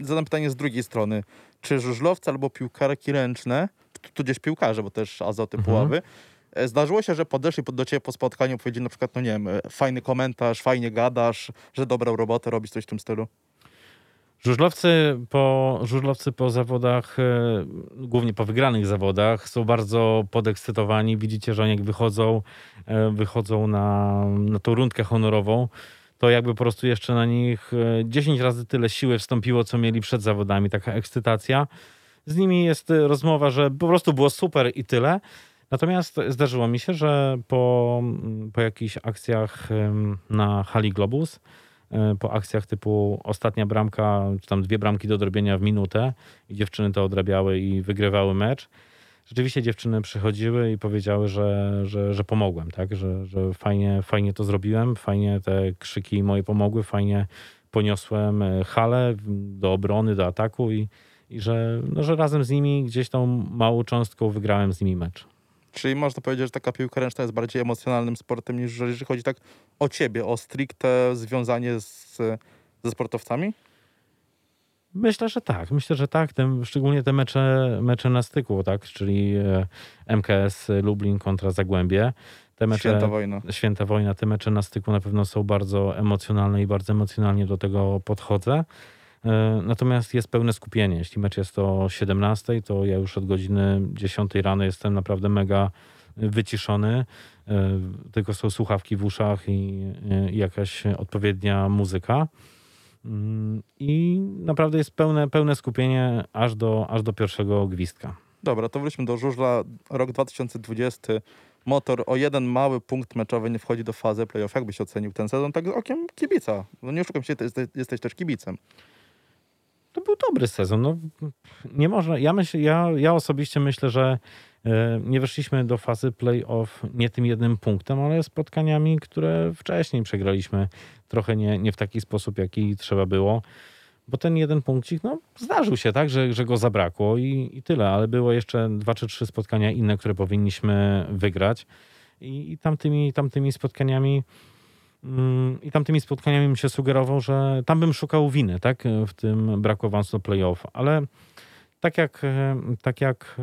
zadam pytanie z drugiej strony. Czy żużlowcy albo piłkarki ręczne, tu- tudzież piłkarze, bo też azoty Mhm. puławy, zdarzyło się, że podeszli pod- do ciebie po spotkaniu, powiedzieli na przykład, no nie wiem, e, fajny komentarz, fajnie gadasz, że dobrą robotę robisz, coś w tym stylu? Żużlowcy po, żużlowcy po zawodach, e, głównie po wygranych zawodach, są bardzo podekscytowani. Widzicie, że oni jak wychodzą, e, wychodzą na, na tą rundkę honorową, to jakby po prostu jeszcze na nich e, 10 razy tyle siły wstąpiło, co mieli przed zawodami, taka ekscytacja. Z nimi jest rozmowa, że po prostu było super i tyle. Natomiast zdarzyło mi się, że po, mm, po jakichś akcjach na hali Globus, e, po akcjach typu ostatnia bramka, czy tam dwie bramki do odrobienia w minutę i dziewczyny to odrabiały i wygrywały mecz, rzeczywiście dziewczyny przychodziły i powiedziały, że, że, że pomogłem, tak? że, że fajnie, fajnie to zrobiłem, fajnie te krzyki moje pomogły, fajnie poniosłem e, halę do obrony, do ataku i, i że, no, że razem z nimi gdzieś tą małą cząstką wygrałem z nimi mecz. Czyli można powiedzieć, że taka piłka ręczna jest bardziej emocjonalnym sportem niż jeżeli chodzi tak o ciebie, o stricte związanie z, ze sportowcami? Myślę, że tak. Myślę, że tak. Te, szczególnie te mecze, mecze na styku, tak? czyli e, MKS Lublin kontra Zagłębie. Te mecze, Święta wojna. Święta wojna, te mecze na styku na pewno są bardzo emocjonalne i bardzo emocjonalnie do tego podchodzę. E, Natomiast jest pełne skupienie. Jeśli mecz jest o 17, to ja już od godziny 10 rano jestem naprawdę mega wyciszony. E, Tylko są słuchawki w uszach i, i jakaś odpowiednia muzyka. Mm, I naprawdę jest pełne, pełne skupienie aż do, aż do pierwszego gwizdka. Dobra, to wróćmy do żużla. Rok 2020. Motor o jeden mały punkt meczowy nie wchodzi do fazy playoff. Jak byś ocenił ten sezon? Tak okiem kibica. No nie oszukam się, ty jesteś, jesteś też kibicem. To był dobry sezon. No, nie można, ja, myśl, ja, ja osobiście myślę, że e, nie weszliśmy do fazy playoff nie tym jednym punktem, ale spotkaniami, które wcześniej przegraliśmy trochę nie, nie w taki sposób, jaki trzeba było. Bo ten jeden punkcik, no, zdarzył się, tak, że, że go zabrakło i, i tyle, ale było jeszcze dwa czy trzy spotkania inne, które powinniśmy wygrać. I, i tamtymi, tamtymi spotkaniami i tamtymi spotkaniami bym się sugerował, że tam bym szukał winy, tak, w tym braku awansu playoff, ale tak jak, e, tak jak e,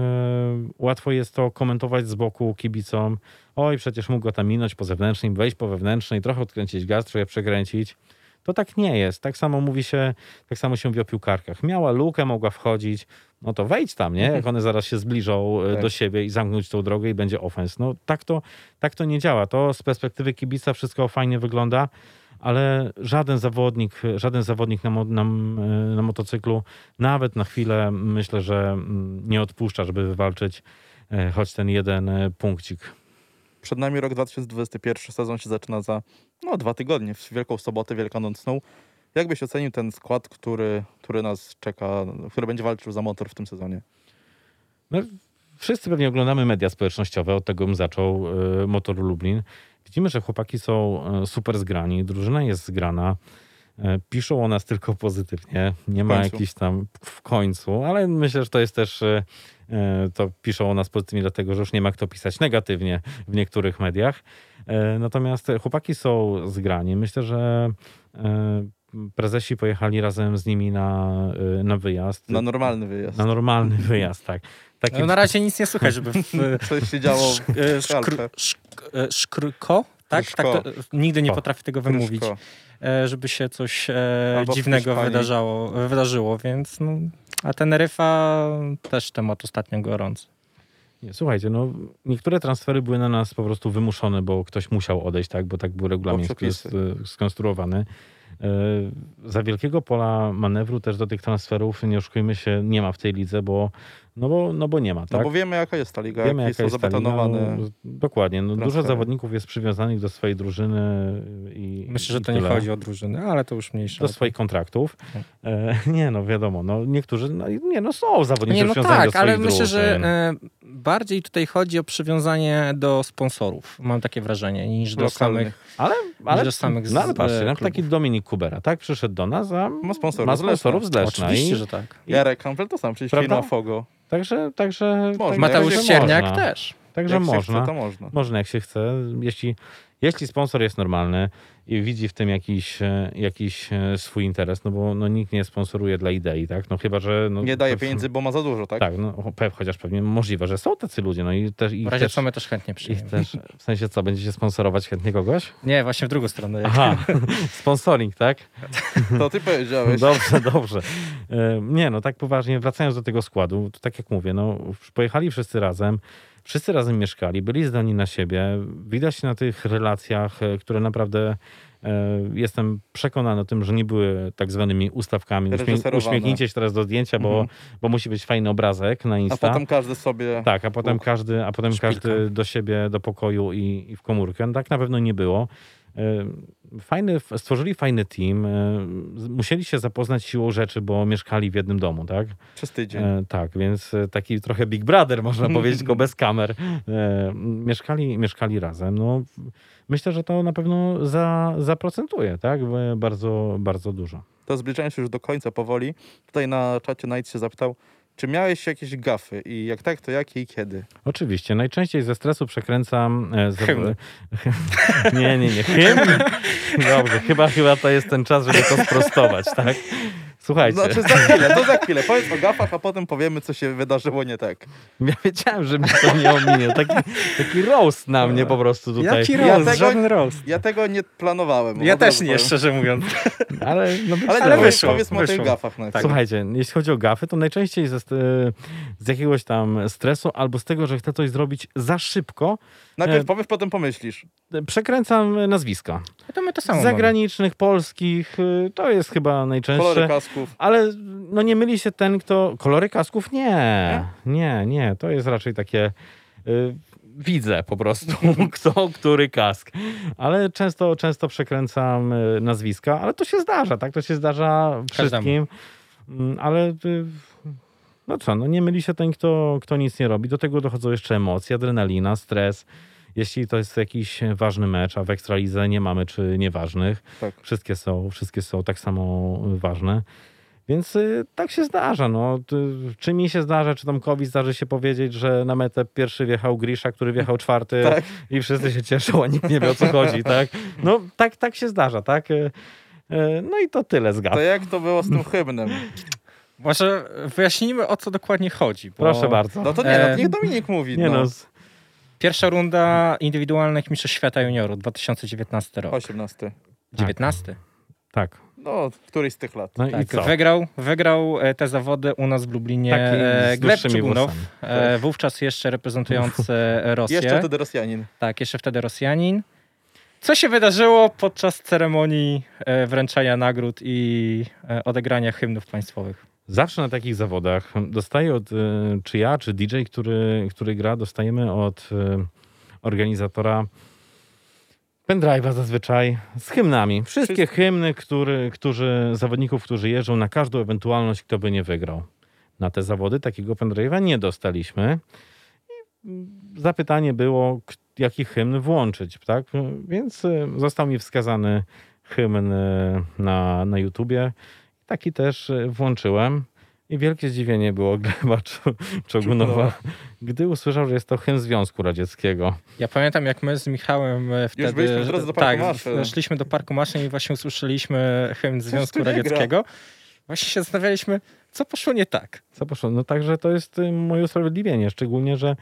łatwo jest to komentować z boku kibicom, oj, przecież mógł go tam minąć po zewnętrznej, wejść po wewnętrznej, trochę odkręcić gaz, trochę przekręcić. To tak nie jest. Tak samo mówi się, tak samo się mówi o piłkarkach. Miała lukę, mogła wchodzić, no to wejdź tam, nie? Jak one zaraz się zbliżą e, Tak. do siebie i zamknąć tą drogę i będzie ofens. No tak to, tak to nie działa. To z perspektywy kibica wszystko fajnie wygląda, ale żaden zawodnik, żaden zawodnik na, na, na motocyklu nawet na chwilę myślę, że nie odpuszcza, żeby wywalczyć e, choć ten jeden e, punkcik. Przed nami rok 2021. Sezon się zaczyna za no, dwa tygodnie, w Wielką Sobotę Wielkanocną. Jak byś ocenił ten skład, który, który nas czeka, który będzie walczył za motor w tym sezonie? No, wszyscy pewnie oglądamy media społecznościowe, od tego bym zaczął e, Motor Lublin. Widzimy, że chłopaki są e, super zgrani, drużyna jest zgrana. E, Piszą o nas tylko pozytywnie, nie ma jakichś tam w końcu, ale myślę, że to jest też, to piszą o nas pozytywnie, dlatego że już nie ma kto pisać negatywnie w niektórych mediach. Natomiast chłopaki są zgrani. Myślę, że prezesi pojechali razem z nimi na, e, na wyjazd. Na normalny wyjazd. Na normalny wyjazd, tak. Taki, No, na razie nic nie słychać, żeby w, Coś się działo w szkr, Alpę. szk, e, szkrko, tak? Tak to, nigdy nie potrafię tego wymówić, Kryszko. e, żeby się coś e, Albo dziwnego wydarzało, wydarzyło, więc no, a Teneryfa też temat ostatnio gorący. Nie, słuchajcie, no niektóre transfery były na nas po prostu wymuszone, bo ktoś musiał odejść, tak, bo tak był regulamin skonstruowany. E, Za wielkiego pola manewru też do tych transferów, nie oszukujmy się, nie ma w tej lidze, bo no bo, no bo nie ma, No tak? bo wiemy, jaka jest ta liga, Wiemy, jakie jaka jest ta liga. zabetonowane. No, dokładnie. No, dużo zawodników jest przywiązanych do swojej drużyny i Myślę, że i to nie tyle. chodzi o drużyny, ale to już mniejsza. do swoich kontraktów. E, nie, no wiadomo, no niektórzy, no, nie, no są zawodnicy Nie, no przywiązani do tak, ale myślę, że drużyn. e, bardziej tutaj chodzi o przywiązanie do sponsorów. Mam takie wrażenie, niż do Lokalnych. samych. Ale, ale, do samych no, ale z- patrzcie, klubów. taki Dominik Kubera, tak? Przyszedł do nas, a Ma sponsorów ma z sponsorów z Leszna. Oczywiście, I, że tak. Jarek Campbell to sam, przecież Prawda? firma Fogo. Także, także, Można. także Mateusz można. też. Także Jak można. chce, to można. Można jak się chce. Jeśli, jeśli sponsor jest normalny i widzi w tym jakiś, e, jakiś e, swój interes, no bo no, nikt nie sponsoruje dla idei, tak? No chyba, że... No, Nie daje to- pieniędzy, bo ma za dużo, tak? Tak, no, chociaż pewnie możliwe, że są tacy ludzie, no i też... I W razie też, co my też chętnie przyjmiemy. też, w sensie co, będziecie sponsorować chętnie kogoś? Nie, właśnie w drugą stronę. Jak Aha, sponsoring, tak? To ty powiedziałeś. Dobrze, dobrze. E, Nie, no tak poważnie, wracając do tego składu, to tak jak mówię, no pojechali wszyscy razem, Wszyscy razem mieszkali, byli zdani na siebie. Widać na tych relacjach, e, które naprawdę e, jestem przekonany o tym, że nie były tak zwanymi ustawkami. Uśmiechnijcie się teraz do zdjęcia, bo, Mhm. bo musi być fajny obrazek na A Insta. potem każdy sobie... Tak, a potem każdy, a potem Szpilka. każdy do siebie, do pokoju i, i w komórkę. No, tak na pewno nie było. E, Fajny, stworzyli fajny team. e, Musieli się zapoznać siłą rzeczy, bo mieszkali w jednym domu, tak? Przez tydzień. E, tak, więc taki trochę Big Brother, można powiedzieć, tylko bez kamer. Mieszkali, mieszkali razem. No, myślę, że to na pewno za, zaprocentuje, tak? Bardzo, bardzo dużo. To zbliżając się już do końca powoli, tutaj na czacie Night się zapytał, czy miałeś jakieś gafy i jak tak, to jakie i kiedy? Oczywiście. Najczęściej ze stresu przekręcam... E, nie, nie, nie. Hymn? Dobrze, chyba, chyba to jest ten czas, żeby to sprostować, tak? Słuchajcie, Znaczy za chwilę, to za chwilę. Powiedz o gafach, a potem powiemy, co się wydarzyło nie tak. ja wiedziałem, że mnie to nie ominie. Taki, taki roast na mnie po prostu tutaj. Jaki Ja roast, tego- żaden roast. Ja tego nie planowałem. Ja też nie, powiem. szczerze mówiąc. Ale, no, Ale, Ale wyszło, powiedzmy o tych wyszło. gafach najpierw. Tak. Słuchajcie, jeśli chodzi o gafy, to najczęściej ze, z jakiegoś tam stresu albo z tego, że chcę coś zrobić za szybko, Najpierw e, powiesz, potem pomyślisz. przekręcam nazwiska. To my to samo mamy. Zagranicznych, polskich, y, to jest chyba najczęstsze. Kolory kasków. Ale no nie myli się ten, kto... Kolory kasków? Nie. Nie, nie. To jest raczej takie... Y, widzę po prostu, kto, który kask. Ale często, często przekręcam y, nazwiska, ale to się zdarza, tak? To się zdarza wszystkim. Mm, Ale no co, no nie myli się ten, kto, kto nic nie robi. Do tego dochodzą jeszcze emocje, adrenalina, stres. Jeśli to jest jakiś ważny mecz, a w Ekstralidze nie mamy czy nieważnych, Tak. wszystkie są, wszystkie są tak samo ważne. Więc y, tak się zdarza. No. Czy mi się zdarza, czy Tomkowi zdarzy się powiedzieć, że na metę pierwszy wjechał Grisza, który wjechał czwarty Tak. i wszyscy się cieszą, a nikt nie wie o co chodzi. Tak? No tak, tak się zdarza. Tak? Y, y, No i to tyle z gaf. To jak to było z tym hymnem? Może wyjaśnijmy, o co dokładnie chodzi. Bo Proszę bardzo. No to nie, no, E, niech Dominik mówi. Nie no. no, Pierwsza runda indywidualnych Mistrzostw Świata Juniorów 2019 rok. 18. 19. tak. No, któryś z tych lat. No i Tak, co? wygrał, wygrał e, te zawody u nas w Lublinie Taki z Gleb wówczas jeszcze reprezentujący Rosję. Jeszcze wtedy Rosjanin. Tak, jeszcze wtedy Rosjanin. Co się wydarzyło podczas ceremonii wręczania nagród i odegrania hymnów państwowych? Zawsze na takich zawodach dostaję od, y, czy ja, czy DJ, który, który gra, dostajemy od y, organizatora pendrive'a zazwyczaj z hymnami. Wszystkie Wszystko. hymny, który, którzy, zawodników, którzy jeżdżą na każdą ewentualność, kto by nie wygrał. Na te zawody takiego pendrive'a nie dostaliśmy. I zapytanie było, jaki hymn włączyć, tak? Więc y, został mi wskazany hymn na, na YouTubie. Taki też y, włączyłem. I wielkie zdziwienie było Gleba Czo- Czogunowa, gdy usłyszał, że jest to hymn Związku Radzieckiego. Ja pamiętam, jak my z Michałem e, wtedy... byliśmy drodze do tak, Parku Maszyn. weszliśmy do Parku Maszyn i właśnie usłyszeliśmy hymn Związku? Radzieckiego. Właśnie się zastanawialiśmy, co poszło nie tak. Co poszło? No także to jest y, moje usprawiedliwienie, szczególnie, że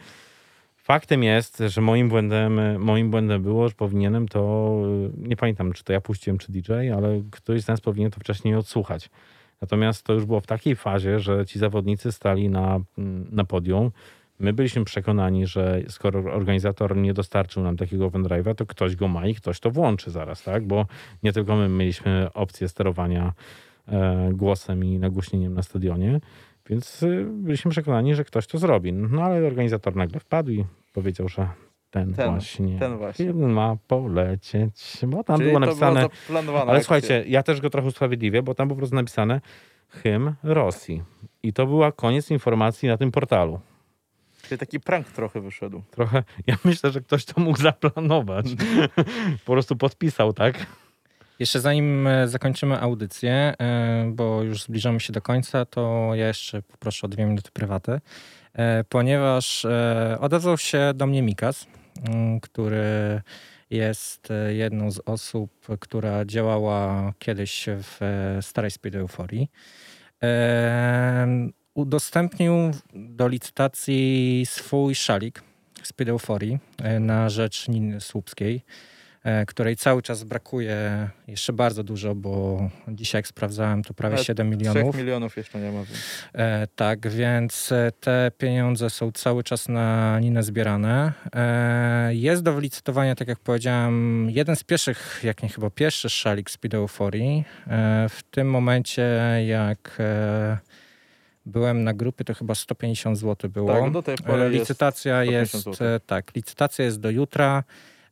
faktem jest, że moim błędem, moim błędem było, że powinienem to, y, nie pamiętam, czy to ja puściłem, czy DJ, ale ktoś z nas powinien to wcześniej odsłuchać. Natomiast to już było w takiej fazie, że ci zawodnicy stali na, mm, na podium. My byliśmy przekonani, że skoro organizator nie dostarczył nam takiego pendrive'a, to ktoś go ma i ktoś to włączy zaraz, tak? Bo nie tylko my mieliśmy opcję sterowania e, głosem i nagłośnieniem na stadionie, więc y, byliśmy przekonani, że ktoś to zrobi. No ale organizator nagle wpadł i powiedział, że ten, Ten, właśnie ten właśnie. film ma polecieć, bo tam Czyli było napisane... zaplanowana Ale słuchajcie, ja też go trochę usprawiedliwię, bo tam po prostu napisane hymn Rosji. I to była koniec informacji na tym portalu. Czyli taki prank trochę wyszedł. Trochę, ja myślę, że ktoś to mógł zaplanować. po prostu podpisał, tak? Jeszcze zanim e, zakończymy audycję, e, bo już zbliżamy się do końca, to ja jeszcze poproszę o dwie minuty prywaty, e, ponieważ odezwał się do mnie Mikas, m, który jest jedną z osób, która działała kiedyś w starej Speed Euforii. Udostępnił do licytacji swój szalik Speed Euforii na rzecz Niny Słupskiej. E, której cały czas brakuje jeszcze bardzo dużo, bo dzisiaj jak sprawdzałem to prawie Nawet 7 3 milionów. milionów jeszcze nie ma. Więc. E, tak, więc e, te pieniądze są cały czas na linę zbierane. E, jest do wylicytowania, tak jak powiedziałem, jeden z pierwszych, jak nie chyba pierwszy szalik Speed Euphorii. E, w tym momencie, jak e, byłem na grupie, to chyba 150 zł było. Tak, do tej pory jest Licytacja 150 jest, e, tak, licytacja jest do jutra.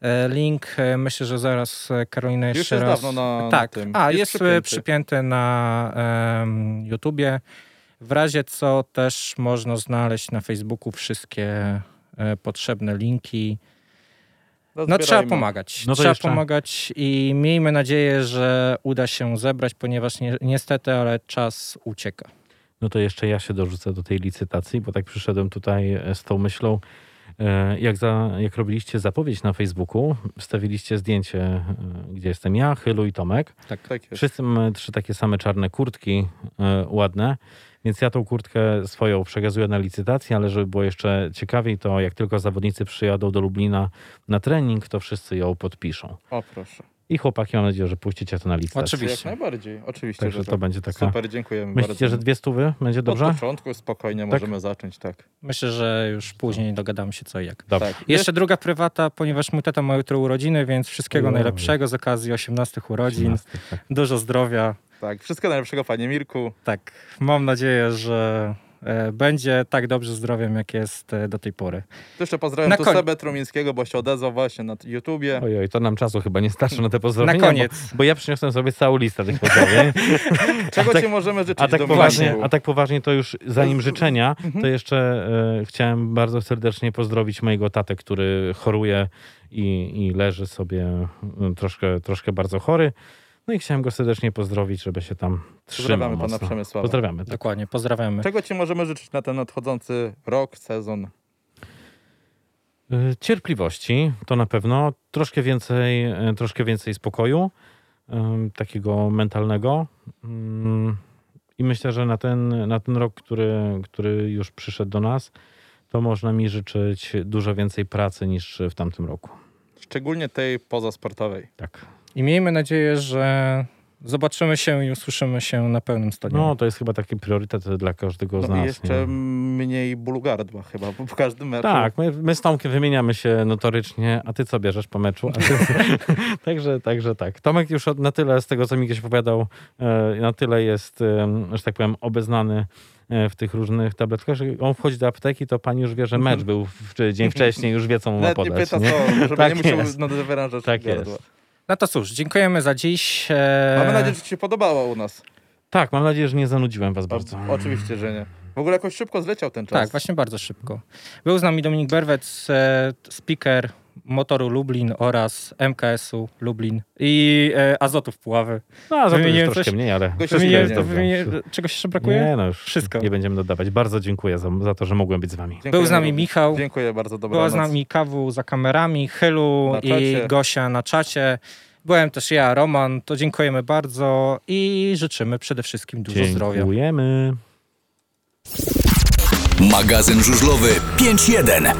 E, Link, e, myślę, że zaraz e, Karolina Już jeszcze jest raz... dawno na- na tak, tym. a Jest jest, przypięty. przypięty. na em, YouTubie. W razie co też można znaleźć na Facebooku wszystkie e, potrzebne linki. No trzeba Zbierajmy. pomagać. No trzeba jeszcze- pomagać i miejmy nadzieję, że uda się zebrać, ponieważ ni niestety, ale czas ucieka. No to jeszcze ja się dorzucę do tej licytacji, bo tak przyszedłem tutaj z tą myślą. E, Jak, za, jak robiliście zapowiedź na Facebooku, wstawiliście zdjęcie, e, gdzie jestem ja, Chylu i Tomek. Tak jest. Wszyscy mamy trzy takie same czarne kurtki, e, ładne, więc ja tą kurtkę swoją przekazuję na licytację, ale żeby było jeszcze ciekawiej, to jak tylko zawodnicy przyjadą do Lublina na trening, to wszyscy ją podpiszą. O proszę. I chłopaki, mam nadzieję, że puścicie to na licytację. Oczywiście. Jak najbardziej. Oczywiście, Także że to tak. będzie taka... Super, dziękujemy Myślicie, bardzo. że dwie stówy będzie dobrze? Od początku spokojnie Tak? możemy zacząć, tak. Myślę, że już później dogadamy się co i jak. Dobrze. tak. Jeszcze druga prywata, ponieważ mój tata ma jutro urodziny, więc wszystkiego najlepszego z okazji 18 urodzin. 18, tak. Dużo zdrowia. Tak, wszystkiego najlepszego panie Mirku. Tak, mam nadzieję, że będzie tak dobrze zdrowiem, jak jest e, do tej pory. To jeszcze pozdrawiam Na tu koń- Sebę Trumińskiego, bo się odezwał właśnie na YouTubie. Ojoj, to nam czasu chyba nie starczy na te Na pozdrowienia. koniec. Bo, bo ja przyniosłem sobie całą listę tych pozdrowień. Czego tak- ci możemy życzyć A tak, poważnie, a tak poważnie to już zanim życzenia, Mhm. to jeszcze e, chciałem bardzo serdecznie pozdrowić mojego tatę, który choruje i, i leży sobie e, troszkę, troszkę bardzo chory. No i chciałem go serdecznie pozdrowić, żeby się tam trzymał Pozdrawiamy pana mocno. Przemysława. Pozdrawiamy. Tak. Dokładnie, pozdrawiamy. Czego ci możemy życzyć na ten nadchodzący rok, sezon? Y, Cierpliwości to na pewno, troszkę więcej, y, troszkę więcej spokoju, takiego mentalnego. Ym, I myślę, że na ten, na ten rok, który, który już przyszedł do nas, to można mi życzyć dużo więcej pracy niż w tamtym roku. Szczególnie tej pozasportowej. Tak. I miejmy nadzieję, że zobaczymy się i usłyszymy się na pełnym stadionie. No, to jest chyba taki priorytet dla każdego z No nas. i jeszcze nie? mniej bólu gardła chyba, po każdym meczu. Tak, my, my z Tomkiem wymieniamy się notorycznie, a ty co bierzesz po meczu? A ty... także, także tak. Tomek już od, na tyle z tego, co mi kiedyś opowiadał, e, na tyle jest, e, że tak powiem, obeznany e, w tych różnych tabletkach, że on wchodzi do apteki, to pani już wie, że mecz był w, czy dzień wcześniej, już wie, co mu ma podać. pyta nie? co, żeby Tak nie musiał jest. na Tak gardła. jest. No to cóż, dziękujemy za dziś. E, Mamy nadzieję, że ci się podobało u nas. Tak, mam nadzieję, że nie zanudziłem was bardzo. O, oczywiście, że nie. W ogóle jakoś szybko zleciał ten czas. Tak, właśnie bardzo szybko. Był z nami Dominik Berwec, e, speaker Motoru Lublin oraz MKS-u Lublin i e, Azotów Puławy. No, a za to już Wymieniłem troszkę coś- mniej, ale jest dobrze. wymienię- czegoś jeszcze brakuje? Nie, no już Wszystko. nie będziemy dodawać. Bardzo dziękuję za, za to, że mogłem być z wami. Dziękujemy Był z nami. Michał. Dziękuję bardzo, dobranoc. Była z nami Kawu za kamerami, Chylu i. Gosia na czacie. Byłem też ja, Roman. To dziękujemy bardzo i życzymy przede wszystkim dużo zdrowia. Dziękujemy. Magazyn żużlowy 5.1.